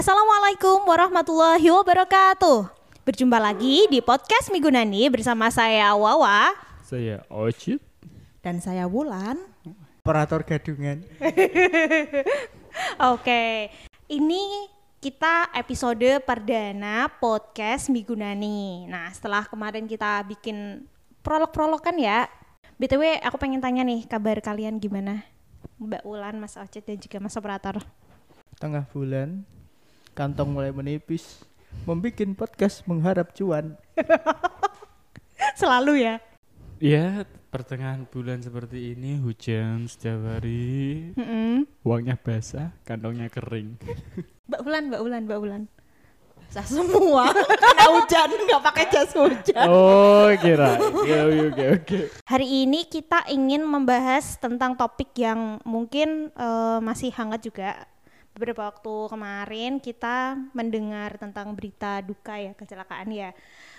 Assalamualaikum warahmatullahi wabarakatuh. Berjumpa lagi di podcast Migunani bersama saya Wawa Saya Ocit. Dan saya Wulan. operator gadungan. Oke, ini kita episode perdana podcast Migunani. Nah, setelah kemarin kita bikin prolog-prolog kan ya. BTW aku pengen tanya nih kabar kalian gimana? Mbak Wulan, Mas Ocit dan juga Mas Operator. Tengah bulan, kantong mulai menipis. Membikin podcast mengharap cuan. Selalu ya. Ya, pertengahan bulan seperti ini hujan setiap hari. Mm-mm. Uangnya basah, kantongnya kering. Mbak Wulan, Mbak Wulan, Mbak Wulan. Sah semua. Kena hujan, nggak pakai jas hujan. Oh, kira. Oke, oke, oke. Hari ini kita ingin membahas tentang topik yang mungkin eh, masih hangat juga. Beberapa waktu kemarin kita mendengar tentang berita duka ya kecelakaan ya.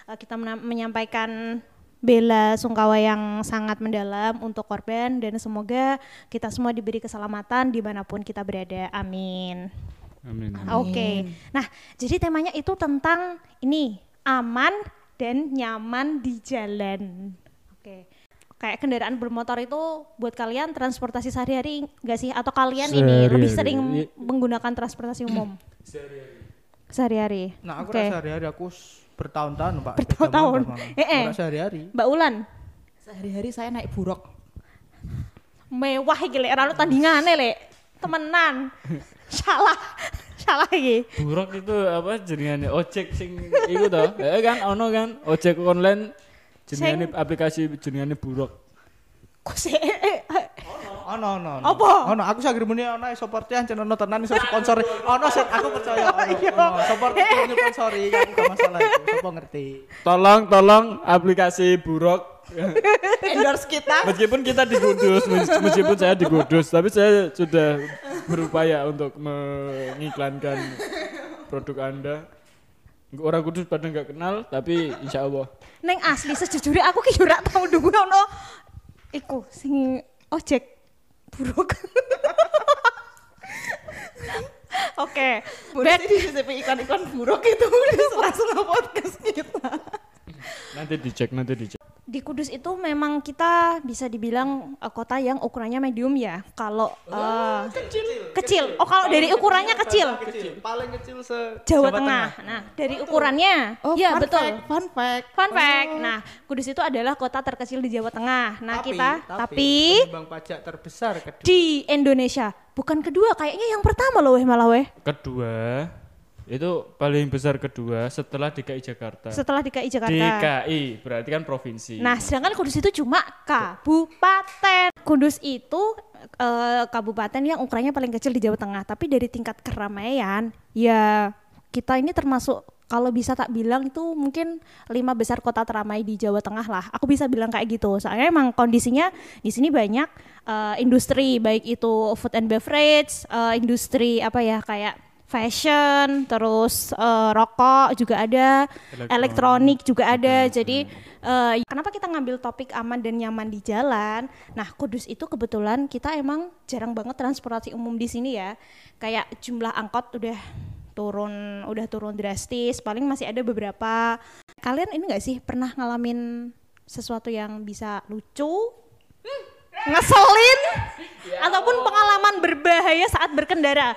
Eh, kita menyampaikan bela sungkawa yang sangat mendalam untuk korban dan semoga kita semua diberi keselamatan di mana pun kita berada. Amin. Amin. Oke. Nah, jadi temanya itu tentang ini aman dan nyaman di jalan. Kayak kendaraan bermotor itu buat kalian transportasi sehari-hari nggak sih? Atau kalian ini lebih sering Iya. menggunakan transportasi umum? Sehari-hari. Nah, aku rasa sehari-hari aku bertahun-tahun, Pak. Bertahun-tahun. Eh, eh. Sehari-hari. Mbak Ulan, Sehari-hari saya naik buruk. mewah iki lek ora tandingane lek. Temenan. Salah. Salah iki. Buruk itu apa jenengane ojek sing iku to? Eh kan ono kan ojek online jenengane Sing- aplikasi jenengane buruk. Kok sih? Ono, ono, ono. Apa? Ono, aku saged muni ono seperti ancen ono tenan iso sponsor. Ono set aku percaya ono. Iya. Support ini sponsori aku gak masalah itu. Sopo ngerti. Tolong, tolong aplikasi buruk. Endorse kita. Meskipun kita di Kudus, mes- meskipun saya di Kudus, tapi saya sudah berupaya untuk mengiklankan produk Anda. Orang Kudus pada nggak kenal, tapi insya Allah. Neng asli sejujurnya aku ki ora tau ndungu ono iku sing ojek buruk. Oke, back Berarti iklan-iklan buruk itu di sela-sela podcast kita. Nanti dicek, nanti dicek. di Kudus itu memang kita bisa dibilang eh, kota yang ukurannya medium ya. Kalau eh, kecil, Oh, kalau dari ukurannya kecil. Kecil, paling kecil se Jawa, Tengah. Nah, dari ukurannya, Oh, ya fun betul. fact, fun fact. Fun fact. Nah, Kudus itu adalah kota terkecil di Jawa Tengah. Nah, kita tapi, penyumbang pajak terbesar kedua. di Indonesia bukan kedua, kayaknya yang pertama loh weh malah weh. Kedua, itu paling besar kedua setelah DKI Jakarta. Setelah DKI Jakarta. DKI, berarti kan provinsi. Nah, sedangkan Kudus itu cuma kabupaten. Kudus itu eh, kabupaten yang ukurannya paling kecil di Jawa Tengah, tapi dari tingkat keramaian ya kita ini termasuk kalau bisa tak bilang itu mungkin lima besar kota teramai di Jawa Tengah lah. Aku bisa bilang kayak gitu. Soalnya emang kondisinya di sini banyak eh, industri baik itu food and beverage, eh, industri apa ya kayak fashion, terus eh, rokok juga ada, Elektronik elektronik juga ada. juga Jadi eh, kenapa kita ngambil topik aman dan nyaman di jalan? Nah, Kudus itu kebetulan kita emang jarang banget transportasi umum di sini ya. Kayak jumlah angkot udah turun, udah turun drastis. Paling masih ada beberapa. Kalian ini nggak sih pernah ngalamin sesuatu yang bisa lucu, ngeselin, ataupun pengalaman berbahaya saat berkendara?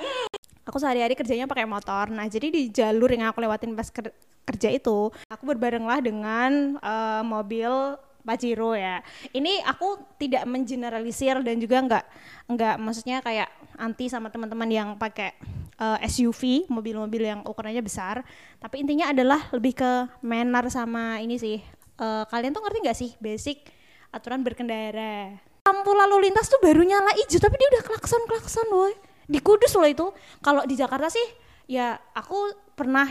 Aku sehari-hari kerjanya pakai motor. Nah, jadi di jalur yang aku lewatin pas ker- kerja itu, aku berbarenglah dengan eh, mobil Pajero ya. Ini aku tidak mengeneralisir dan juga nggak nggak maksudnya kayak anti sama teman-teman yang pakai eh, SUV, mobil-mobil yang ukurannya besar. Tapi intinya adalah lebih ke manner sama ini sih. Eh, kalian tuh ngerti nggak sih basic aturan berkendara? Lampu lalu lintas tuh baru nyala hijau tapi dia udah klakson-klakson woi. Di Kudus loh itu. Kalau di Jakarta sih ya aku pernah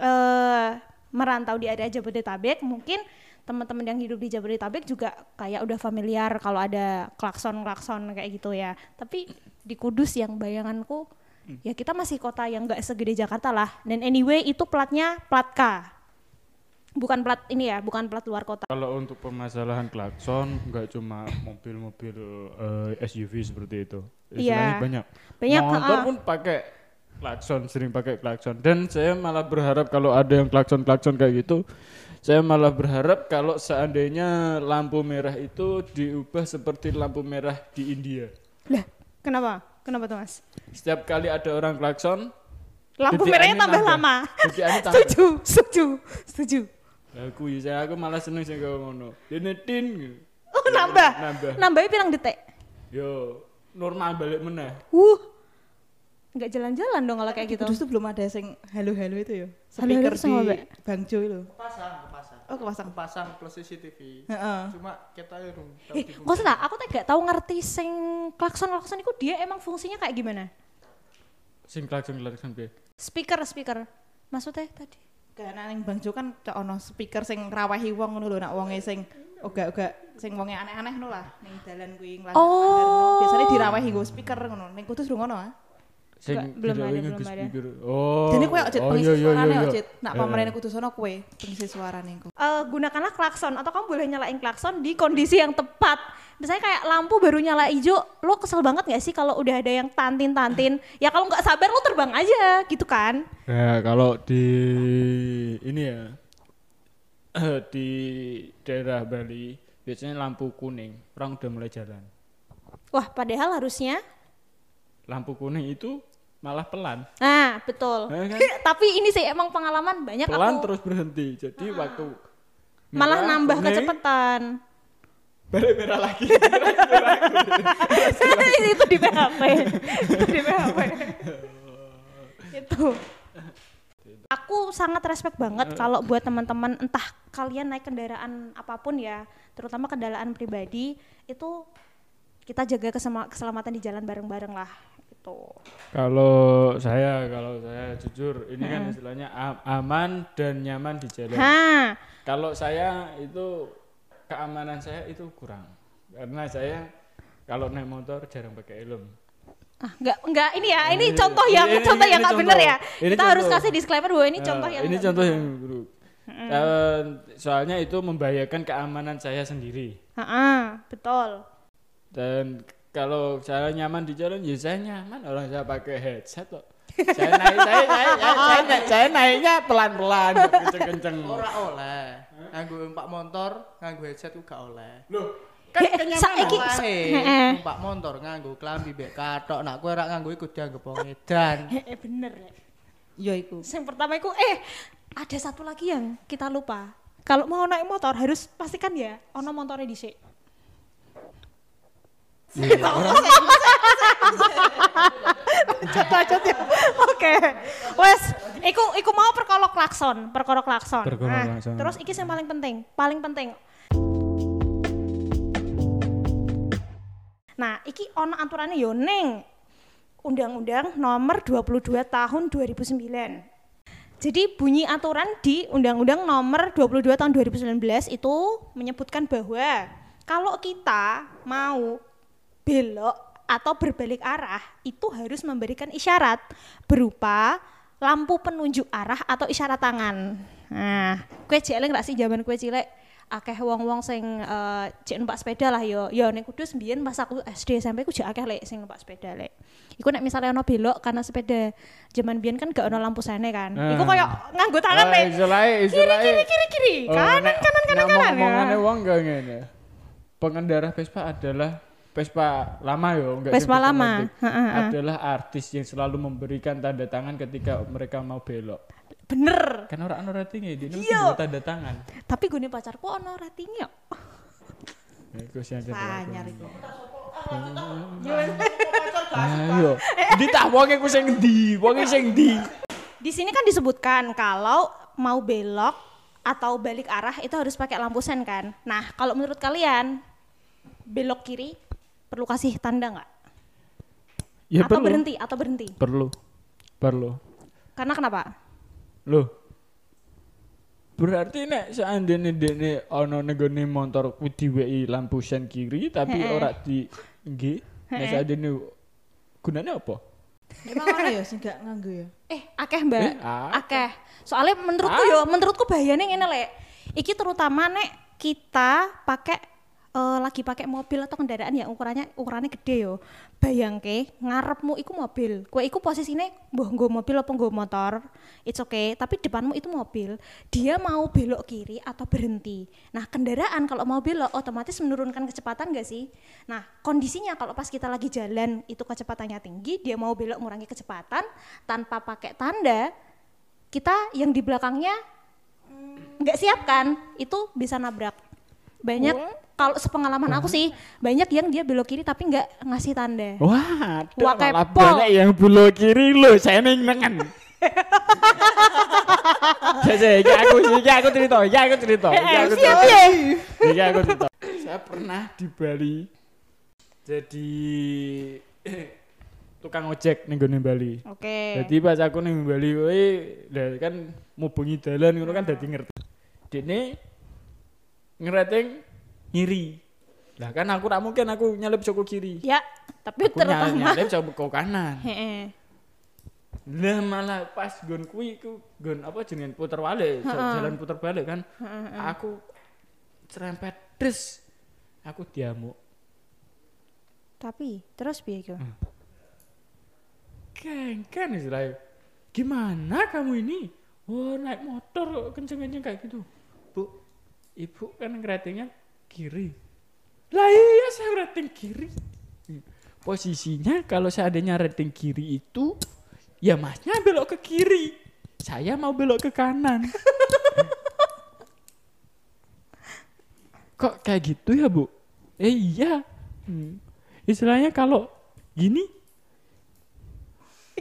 eh merantau di area Jabodetabek mungkin teman-teman yang hidup di Jabodetabek juga kayak udah familiar kalau ada klakson-klakson kayak gitu ya. Tapi di Kudus yang bayanganku ya kita masih kota yang nggak segede Jakarta lah. Dan anyway itu platnya plat K. Bukan plat ini ya, bukan plat luar kota. Kalau untuk permasalahan klakson nggak cuma mobil-mobil eh, SUV seperti itu. Iya. Banyak. Banyak, Motor pun pakai klakson, sering pakai klakson. Dan saya malah berharap kalau ada yang klakson-klakson kayak gitu, saya malah berharap kalau seandainya lampu merah itu diubah seperti lampu merah di India. Lah, kenapa? Kenapa tuh mas? Setiap kali ada orang klakson, Lampu merahnya tambah lama. Tambah. setuju, setuju, setuju. aku ya saya aku malah seneng sih kalau ngono. Dinetin. Oh nambah, Nambah. nambahnya pirang detik. Yo, normal balik meneh. Wuh, nggak jalan-jalan dong kalau kayak gitu. Kudus tuh belum ada sing halo-halo itu ya. Speaker itu sama di Mbak? Bangjo itu. Kepasang, kepasang. Oh, kepasang. Kepasang plus CCTV. Heeh. Cuma kita ya dong. Eh, kok tak? Aku tuh gak tahu ngerti sing klakson klakson itu dia emang fungsinya kayak gimana? Sing klakson klakson piye? Speaker, speaker. Maksudnya tadi? Karena ning Bangjo kan cok ono speaker sing ngrawuhi wong ngono lho, nak wonge sing oga-oga sing wonge aneh-aneh ngono lah ning dalan kuwi nglas. Oh. Biasanya dirawehi nggo speaker ngono. Ning Kudus durung ono ah. Sing belum ada, belum ada. speaker. Oh. Jadi kowe ojek oh, pengisi iya, iya, suarane iya, ojek. Nak iya. pamerene Kudus ono kowe pengisi suarane kok. Eh, gunakanlah klakson atau kamu boleh nyalain klakson di kondisi yang tepat. Misalnya kayak lampu baru nyala hijau, lo kesel banget gak sih kalau udah ada yang tantin-tantin? Ya kalau nggak sabar lo terbang aja, gitu kan? Ya kalau di ini ya di daerah Bali biasanya lampu kuning orang udah mulai jalan. Wah, padahal harusnya Lampu kuning itu malah pelan, Nah, betul. Ya kan? Tapi ini sih emang pengalaman banyak pelan aku terus berhenti. Jadi waktu malah merah, nambah kuning, kecepatan. balik merah lagi. itu di PHP. itu di PHP. itu. Sangat respect banget kalau buat teman-teman entah kalian naik kendaraan apa pun ya, terutama kendaraan pribadi itu kita jaga keselamatan di jalan bareng-bareng lah gitu. Kalau saya kalau saya jujur ini kan istilahnya aman dan nyaman di jalan. Ha, Kalau saya itu keamanan saya itu kurang karena saya kalau naik motor jarang pakai helm. Ah, enggak enggak ini ya, ini Ini- contoh yang ini- contoh ini- yang ini nggak bener contoh. ya. Ini kita harus contoh. kasih disclaimer bahwa ini Nah, contoh yang ini contoh bener. yang buruk. Eh, soalnya itu membahayakan keamanan saya sendiri. Ha-ha, betul. Dan kalau saya nyaman di jalan, ya saya nyaman. Orang saya pakai headset kok. saya naik, saya, saya, saya, saya, naik- saya naiknya pelan-pelan, nggak kenceng-kenceng. Ora oleh. Nganggo numpak motor, nganggo headset ku gak oleh. Loh, kan kenyamanan. saiki numpak motor nganggo klambi mbek kathok. Nak kowe ora nganggo iku dianggep wong edan. Eh, bener ya. Ya iku. Yang pertama itu eh ada satu lagi yang kita lupa. Kalau mau naik motor harus pastikan ya ono motornya dhisik. Cocok ya. Oke. Wes, iku iku mau perkara klakson, perkara klakson. Perkara Nah, klakson. Terus iki yang paling penting, paling penting. Nah, iki ono aturannya yo ning Undang-Undang Nomor 22 Tahun 2009. Jadi bunyi aturan di Undang-Undang Nomor 22 Tahun 2019 itu menyebutkan bahwa kalau kita mau belok atau berbalik arah itu harus memberikan isyarat berupa lampu penunjuk arah atau isyarat tangan. Nah, kue cilik nggak sih zaman kue cilik akeh wong-wong sing eh, cek numpak sepeda lah yo. Yo ning Kudus mbiyen pas aku SD SMP ku jek akeh lek sing numpak sepeda lek. Iku nek misalnya ono belok karena sepeda zaman biyen kan gak ono lampu sene kan. Iku Ah. koyo nganggo tangan Ah, lek. istilahnya, Kiri istilahnya. kiri kiri kiri. Oh, Kanan kanan kanan kanan. Omong-omongannya ya. wong gak ngene. Pengendara Vespa adalah Vespa lama yo, enggak Vespa lama. Ha, ha, ha. Adalah artis yang selalu memberikan tanda tangan ketika mereka mau belok. Bener. Kan orang ono ratingnya di ini Iya. tanda tangan. Tapi gue pacarku ono ratingnya. Ya, iku sing ada Anyar iku. Ayo. Di wonge ku sing ndi? Wonge sing ndi? Di sini kan disebutkan kalau mau belok atau balik arah itu harus pakai lampu sen kan. Nah, kalau menurut kalian belok kiri perlu kasih tanda nggak? Ya atau perlu. berhenti atau berhenti? Perlu. Perlu. Karena kenapa? Loh. Berarti nek seandainya dene ono negone motor ku diweki lampu sen kiri tapi ora di nggih. Nek seandainya gunanya apa? Emang ono ya sing gak nganggo ya. Eh, akeh mbak, Eh, akeh. akeh. Soalnya menurutku yo, menurutku bahayanya ngene lek. Iki terutama nek kita pakai eh, lagi pakai mobil atau kendaraan yang ukurannya ukurannya gede yo. Bayangke ngarepmu iku mobil. Kue iku posisinya mbah nggo mobil apa nggo motor. It's okay, tapi depanmu itu mobil. Dia mau belok kiri atau berhenti. Nah, kendaraan kalau mau belok otomatis menurunkan kecepatan gak sih? Nah, kondisinya kalau pas kita lagi jalan itu kecepatannya tinggi, dia mau belok ngurangi kecepatan tanpa pakai tanda, kita yang di belakangnya nggak siap kan itu bisa nabrak banyak kalau sepengalaman aku sih banyak yang dia belok kiri tapi nggak ngasih tanda Wah, ada Wah, malah banyak yang bulo kiri lo, saya neng nengen. Saya saya, iki aku iki aku cerita, iki aku cerita, iki aku cerita. ya Iki aku cerita. Saya pernah di Bali jadi tukang ojek ning gone Bali. oke Jadi pas aku ning Bali kuwi kan mubungi dalan ngono kan dadi ngerti. Dene ngerating ngiri. Lah kan aku tak mungkin aku nyelip saka kiri. ya tapi Aku terutama nyelip saka kanan. Heeh. Lah malah pas gon kuwi ku gon apa jenengan puter balik, jalan puter balik kan. Aku cerempet des. Aku diamuk. tapi terus piye iku Hmm. Geng kan istilahnya. Gimana kamu ini? Oh naik motor kenceng-kenceng kayak gitu. Bu, ibu kan ngeratingnya kiri. Lah iya saya rating kiri. Posisinya kalau seandainya rating kiri itu, ya masnya belok ke kiri. Saya mau belok ke kanan. Kok kayak gitu ya bu? Eh iya. Hmm. Istilahnya kalau gini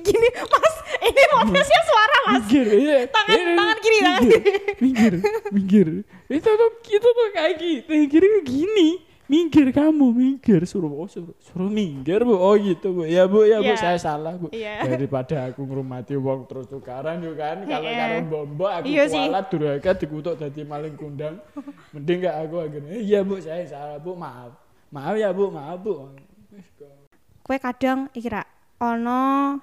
gini mas. Ini podcastnya suara mas. Minggir iya. Tangan- Iya, tangan kiri, tangan minggir, minggir minggir. Itu tuh itu tuh kayak gitu kiri gini. Minggir kamu minggir. Suruh oh, suruh suruh minggir bu. Oh gitu bu. Ya bu ya bu. Iya. saya salah bu. Iya. daripada aku ngurmati uang terus tukaran yuk kan. Kalau Iya. karo bombo aku Iya kualat durhaka dikutuk dadi maling kundang. Mending gak aku akhirnya iya bu saya salah bu. Maaf. Maaf ya bu. Maaf bu. Kue kadang ikira ono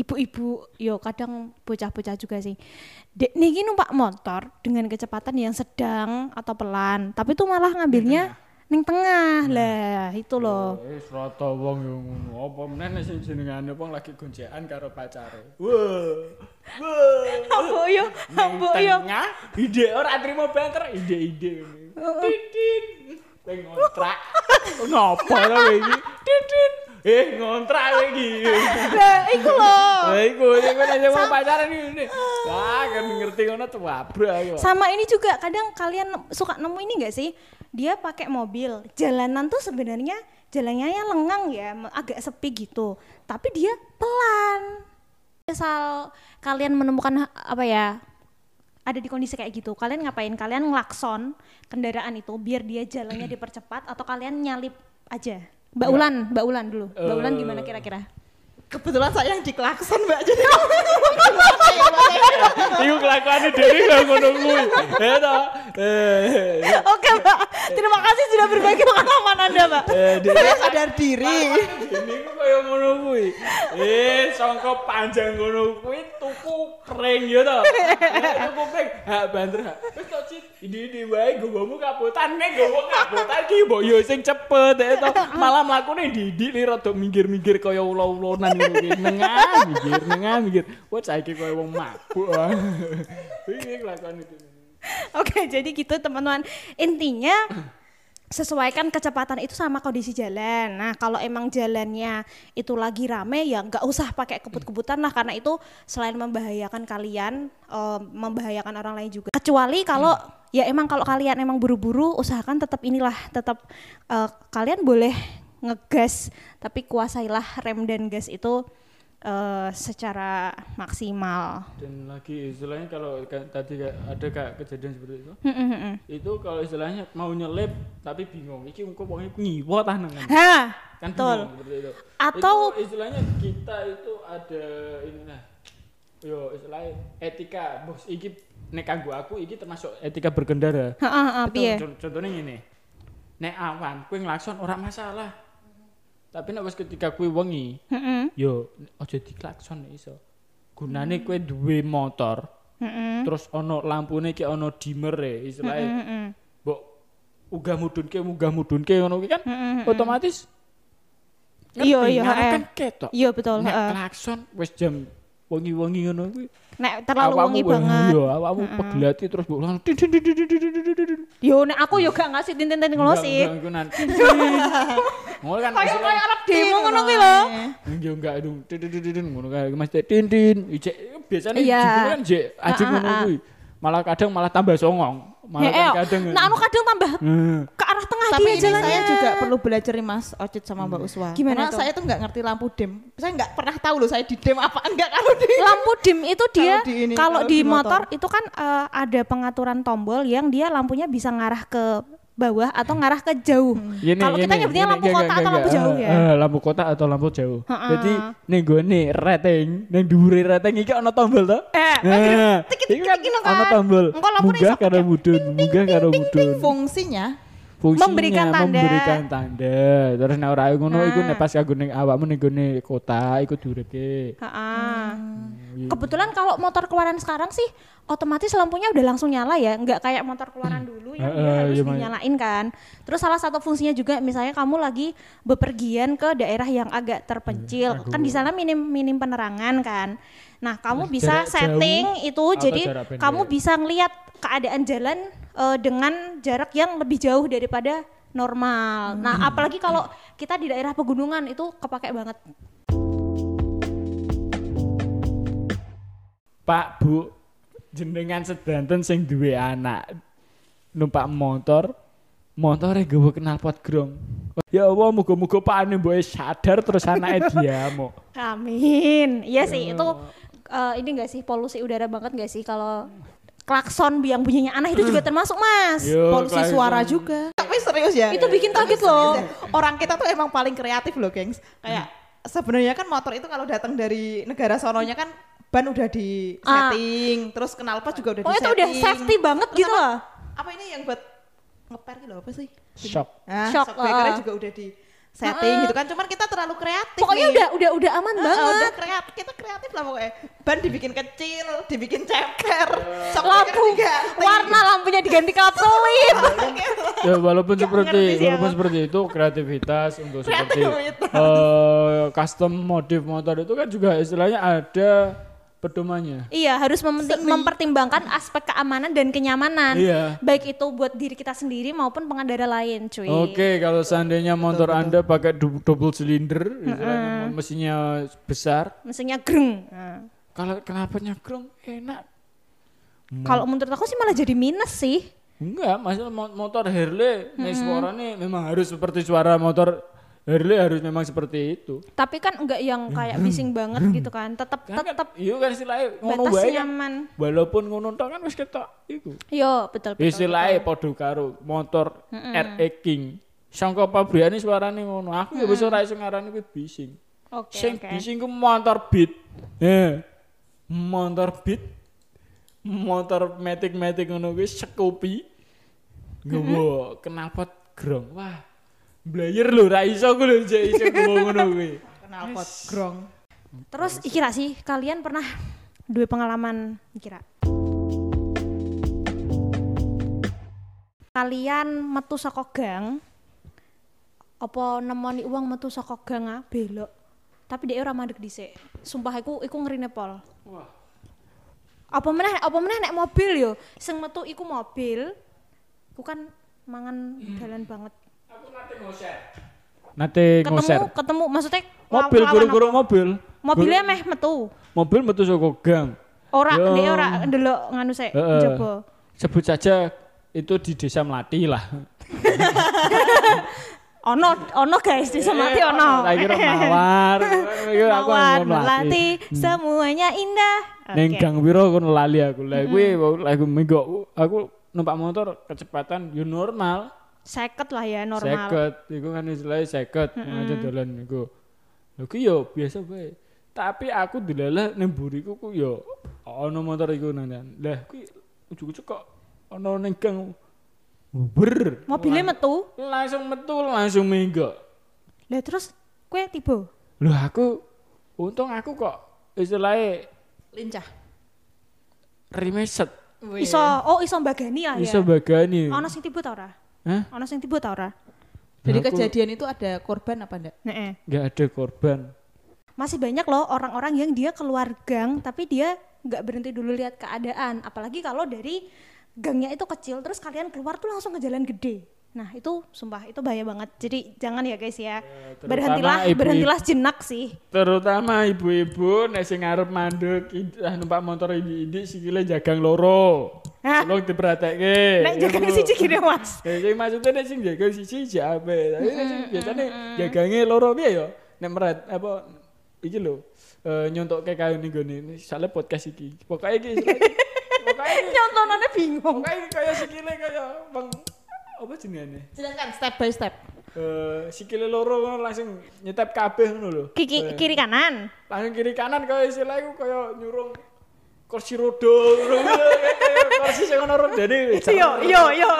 ibu-ibu yo kadang bocah-bocah juga sih dek niki numpak motor dengan kecepatan yang sedang atau pelan tapi tuh malah ngambilnya ning tengah lah itu loh Wis rata wong yo ngono. Apa meneh sing jenengane wong lagi goncekan karo pacare. Wah. Wah. ambo yo ambo Neng yo Tengah ide ora trimo banter ide-ide. Titin. Pengen ngontrak. Ngopo to kowe iki? Titin. Eh ngontrak iki. lah iku loh Lah iku iku nek wong pacaran ini. Wah, kan ngerti ngono tuh wabrak aku. sama ini juga kadang kalian suka nemu ini gak sih? Dia pakai mobil. Jalanan tuh sebenarnya jalannya ya lengang ya agak sepi gitu. Tapi dia pelan. Misal kalian menemukan apa ya ada di kondisi kayak gitu kalian ngapain? Kalian ngelakson kendaraan itu biar dia jalannya dipercepat atau kalian nyalip aja Mbak Ulan Mbak Ulan dulu Mbak Ulan gimana kira-kira Kebetulan saya yang diklakson mbak jadi Iku kelakuane dhewe kok ngono kuwi. Ya ta. Eh. oke Mbak terima kasih sudah berbagi pengalaman anda Mbak Eh, saya sadar diri. Ini ku kaya ngono kuwi. Eh, sangka panjang ngono kuwi tuku pring ya to. Eh, Tuku pring, hak banter hak. Wis ini-ini wae gowomu kapotan nek gowo kapotan ki mbok yo sing cepet ya to. Malah mlakune didik li rada minggir-minggir kaya ula-ulanan ngono. Nengah minggir, nengah minggir. Wah, saiki kaya wong mabuk. Iki kelakuan itu. Oke, jadi gitu teman-teman. Intinya sesuaikan kecepatan itu sama kondisi jalan. Nah, kalau emang jalannya itu lagi rame ya nggak usah pakai kebut-kebutan lah karena itu selain membahayakan kalian, eh, membahayakan orang lain juga. Kecuali kalau ya emang kalau kalian emang buru-buru, usahakan tetap inilah, tetap eh, kalian boleh ngegas, tapi kuasailah rem dan gas itu eh, secara maksimal. Dan lagi istilahnya kalau ka- tadi ada kayak kejadian seperti itu, Hmm, hmm, hmm. itu kalau istilahnya mau nyelip tapi bingung iki wong iku ngiwo ta nengen Hah, kan betul. seperti itu Atau- itu istilahnya kita itu ada ini nah yo istilahnya etika bos iki nek kanggo aku iki termasuk etika berkendara. Heeh, piye? contohnya ngene. Nek awan kowe nglakson ora masalah. Tapi nek wis ketika kowe wengi Heeh. yo aja diklakson nek iso. Gunane kowe duwe motor Heeh. terus ono lampune ki ono dimmer e istilahnya. Heeh. mbok Uga mudunke, munggah mudunke ngono kuwi kan? Otomatis Iya, iya, kan ketok. Iya betul, Nek klakson wis jam wangi-wangi ngono kuwi. Nek terlalu wangi banget. Iya, awakmu pegelati terus mbok ulang. Yo nek aku yo gak ngasih tinten-tinten ngono sih. Iku nanti. Ngono kan. Kayak kayak arep demo ngono kuwi lho. Yo enggak dong. Ngono kae Mas Tintin. Ijek biasane iya. kan jek ajeng ah, ah, ngono ah. kuwi. Malah kadang malah tambah songong. Malah Ya, kadang. nah anu kadang tambah Hmm. ke arah tengah Tapi dia ini jalannya. saya juga perlu belajar nih Mas Ocit sama Mbak Uswa. Gimana Karena tuh? saya tuh nggak ngerti lampu dim. Saya nggak pernah tahu loh saya di dim apa enggak kalau di lampu dim itu dia Kalau di ini, kalau kalau di, di motor, motor. itu kan eh, ada pengaturan tombol yang dia lampunya bisa ngarah ke bawah atau ngarah ke jauh. Gini, Kalau kita nyebutnya lampu kota gini, atau lampu jauh ya? eh, lampu kota atau lampu jauh. Ha-ha. Jadi ning gone rating, ning dhuwure rating iki ana tombol to. Eh, Nah, iki kan ana tombol. Munggah karo mudun, munggah karo mudun. fungsinya Fungsinya Memberikan tanda. memberikan tanda. Terus nek ora ngono iku nek pas kanggo ning awakmu ning gone kota iku diureke. Ha-ha. Hmm. Kebetulan kalau motor keluaran sekarang sih otomatis lampunya udah langsung nyala ya, nggak kayak motor keluaran dulu yang dia Heeh, harus iya, dinyalain kan. Terus salah satu fungsinya juga misalnya kamu lagi bepergian ke daerah yang agak terpencil, Aduh. kan di sana minim minim penerangan kan. Nah, kamu Nah, bisa setting jauh itu jadi kamu bisa ngelihat keadaan jalan eh, dengan jarak yang lebih jauh daripada normal. Nah, Hmm. apalagi kalau kita di daerah pegunungan itu kepake banget. Pak Bu jenengan sedanten sing duwe anak numpak motor motore gawa knalpot grong ya Allah muga-muga pakane mboke sadar terus anake diamuk Amin. Iya sih itu eh, ini enggak sih polusi udara banget enggak sih kalau klakson yang bunyinya aneh itu juga termasuk Mas. Yo, polusi klakson. suara juga. Tapi serius ya. Itu bikin kaget loh. Orang kita tuh emang paling kreatif loh, gengs. Kayak sebenarnya kan motor itu kalau datang dari negara sononya kan ban udah di Ah. setting, terus knalpot juga udah Oh di itu setting. udah safety banget Terus gitu apa- loh. Apa ini yang buat ngeper gitu apa sih? shock Nah, Shock, shock, breakernya ah. juga udah di setting gitu kan. Cuman kita terlalu kreatif Pokoknya nih. udah udah udah aman Ah, banget. udah kreatif, kita kreatif lah pokoknya. Ban dibikin kecil, dibikin ceper, shock Lampu breaker diganti. warna lampunya diganti kapsulin. ya walaupun seperti walaupun seperti itu kreativitas untuk seperti Kreativitas. eh, custom modif motor itu kan juga istilahnya ada pedomannya iya harus mementi- mempertimbangkan aspek keamanan dan kenyamanan. Iya. Baik itu buat diri kita sendiri maupun pengendara lain, cuy. Oke, kalau seandainya motor Anda pakai du- double silinder, istilahnya mesinnya besar, Mesinnya greng. Nah. kalau kenapa nyakrong enak? Kalau menurut aku sih malah jadi minus sih. Enggak, mo- motor Harley, nih suaranya memang harus seperti suara motor Harley harus memang seperti itu. Tapi kan enggak yang kayak bising banget gitu kan. Tetap Kan tetap iya kan istilahnya ngono wae kan. nyaman. Walaupun ngono tok kan wis ketok iku. Yo, betul betul. Istilahnya padha karo motor RE King. Sangka pabrikane suarane ngono. Aku ya wis ora iso ngarani kuwi bising. Oke, Sing oke. bising ku motor beat. Eh. Motor beat. Motor metik-metik ngono kuwi Scoopy. Nggawa knalpot grong. Wah. Blayer lho ra iso ku lho jek iso ngono kuwi. knalpot grong. Terus kira sih kalian pernah dua pengalaman kira? Kalian metu saka gang apa nemoni uang metu saka gang ah, belok. Tapi dia ora mandek dhisik. Sumpah iku iku ngerine pol. Wah. Apa meneh apa meneh nek mobil yo, sing metu iku mobil. Iku kan mangan dalan banget. Nate Ketemu ngoser. ketemu maksudnya Mobil guru-guru mobil. Mobilnya meh metu. Mobil metu saka gang. Ora, dia ora ndelok nganu sik njaba. Sebut saja itu di desa Melati lah. Ono, ono guys, di Semati ono. Tak kira mawar. Aku Mawar, melati, semuanya indah. Ning Oke. gang piro aku lali aku. Lah kuwi lagu minggu aku numpak motor kecepatan yo normal. Seket lah ya normal. Seket, iku kan istilahnya seket aja dolan iku. Lho ku yo biasa bae. Tapi aku dilalah ning buriku ku yo ono motor iku nang. Lah kuwi ujug-ujug kok ono ning gang ber. Mobilnya metu. langsung metu langsung minggu. Lah terus kue tiba. Loh aku untung aku kok istilahnya Lincah. remeset Iso, oh iso mbagani lah ya. iso bagani. Ono sing tiba ta ora? Hah? Ono sing tiba ta ora? Jadi Aku- kejadian itu ada korban apa enggak? Heeh. nggak ada korban Masih banyak loh orang-orang yang dia keluar gang tapi dia nggak berhenti dulu lihat keadaan. Apalagi kalau dari gangnya itu kecil terus kalian keluar tuh langsung ke jalan gede. Nah itu sumpah itu bahaya banget. Jadi jangan ya guys ya. terutama berhentilah ibu-ibu. berhentilah jenak sih. terutama ibu-ibu nek sing ngarep mandek ah, numpak motor ini sikile jagang loro tolong diperhatiin Nek jaga siji kiri mas. Ya maksudnya nek sing jaga siji jak ape. Tapi sing biasane jagange loro piye ya? Nek meret apa iki lho. Eh nyontokke kayu ning gone sale podcast iki. Pokoke iki pokoke iki Nyontonannya bingung. pokoke iki kaya sikile kaya bang apa jenenge? Jelaskan step by step. Eh sikile loro ngono langsung nyetep kabeh ngono lho. Kiki, kiri kanan. Langsung kiri kanan kaya istilah iku kaya nyurung kursi roda ngono kaya kursi sing ono rodane. Iya, iya, iya.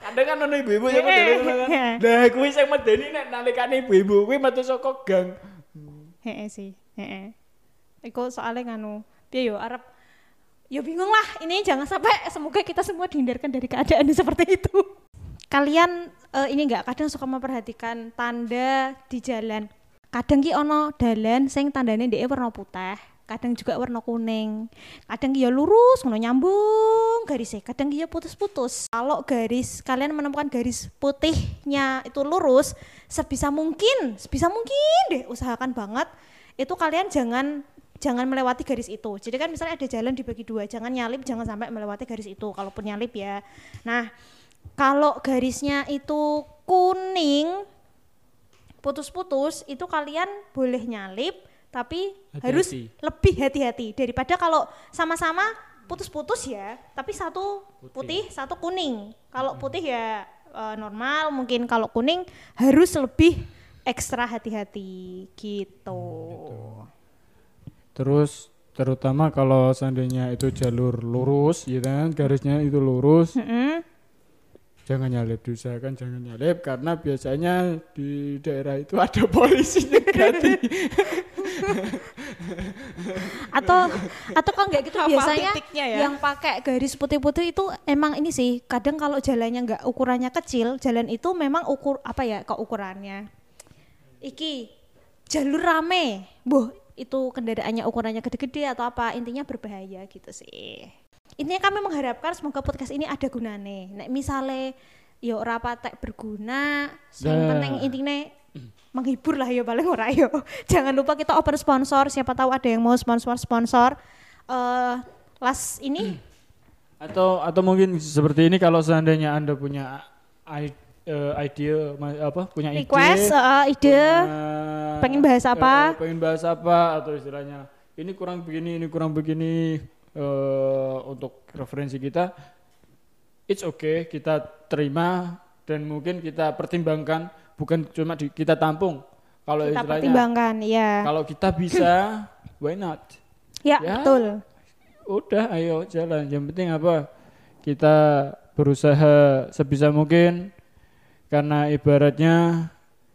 Kadang kan ono ibu-ibu sing medeni ngono kan. Heeh. Lah kuwi sing medeni nek nalikane ibu-ibu kuwi metu saka gang. Heeh sih, heeh. Iku soalnya nganu, piye yo Arab Ya bingung lah, ini jangan sampai semoga kita semua dihindarkan dari keadaan seperti itu. Kalian eh, ini enggak kadang suka memperhatikan tanda di jalan. Kadang ki ono dalan sing tandane ndeke warna putih, kadang juga warna kuning. Kadang ya lurus ngono nyambung garisnya, kadang ya putus-putus. Kalau garis kalian menemukan garis putihnya itu lurus, sebisa mungkin, sebisa mungkin deh usahakan banget itu kalian jangan jangan melewati garis itu. Jadi kan misalnya ada jalan dibagi dua, jangan nyalip, jangan sampai melewati garis itu. Kalaupun nyalip ya. Nah, kalau garisnya itu kuning, putus-putus, itu kalian boleh nyalip, tapi Hati-hati. harus lebih hati-hati daripada kalau sama-sama putus-putus ya, tapi satu putih, satu kuning. Kalau putih ya eh, normal, mungkin kalau kuning harus lebih ekstra hati-hati gitu. Terus terutama kalau seandainya itu jalur lurus gitu kan garisnya itu lurus Mm-mm. Jangan nyalip diusahakan jangan nyalip karena biasanya di daerah itu ada polisi nyegati atau atau kalau nggak gitu Hafal biasanya ya. yang pakai garis putih-putih itu emang ini sih kadang kalau jalannya nggak ukurannya kecil jalan itu memang ukur apa ya kok ukurannya iki jalur rame. Boh itu kendaraannya ukurannya gede-gede atau apa intinya berbahaya gitu sih intinya kami mengharapkan semoga podcast ini ada gunane. Nek misale yo ora patek berguna yang Nah. penting intinya menghibur lah ya paling ora yo jangan lupa kita open sponsor siapa tahu ada yang mau sponsor sponsor eh las ini. Atau atau mungkin seperti ini kalau seandainya anda punya i- idea ma- apa punya ide request eh, ide. Punya, pengen bahas apa? eh, pengen bahas apa atau istilahnya ini kurang begini ini kurang begini eh, untuk referensi kita it's okay kita terima dan mungkin kita pertimbangkan bukan cuma di, kita tampung. Kalau kita istilahnya pertimbangkan ya kalau kita bisa why not? Ya, Ya. betul. Udah ayo jalan. Yang penting apa? Kita berusaha sebisa mungkin karena ibaratnya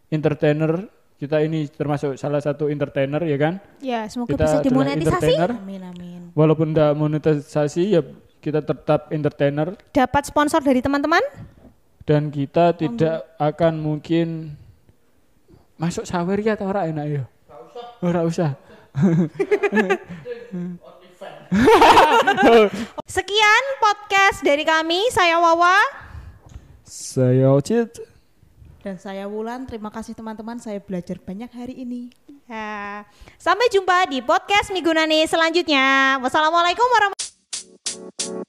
entertainer kita ini termasuk salah satu entertainer ya kan? Ya semoga kita bisa dimonetisasi Amin amin. Walaupun tidak monetisasi ya kita tetap entertainer. Dapat sponsor dari teman-teman? Dan kita tidak akan mungkin masuk sawer ya atau ora enak ya? Ora usah. Sekian podcast dari kami. Saya Wawa. Saya Ocit. Dan saya Wulan, terima kasih teman-teman. Saya belajar banyak hari ini. Ya. Sampai jumpa di podcast Migunani selanjutnya. Wassalamualaikum warahmatullahi wabarakatuh.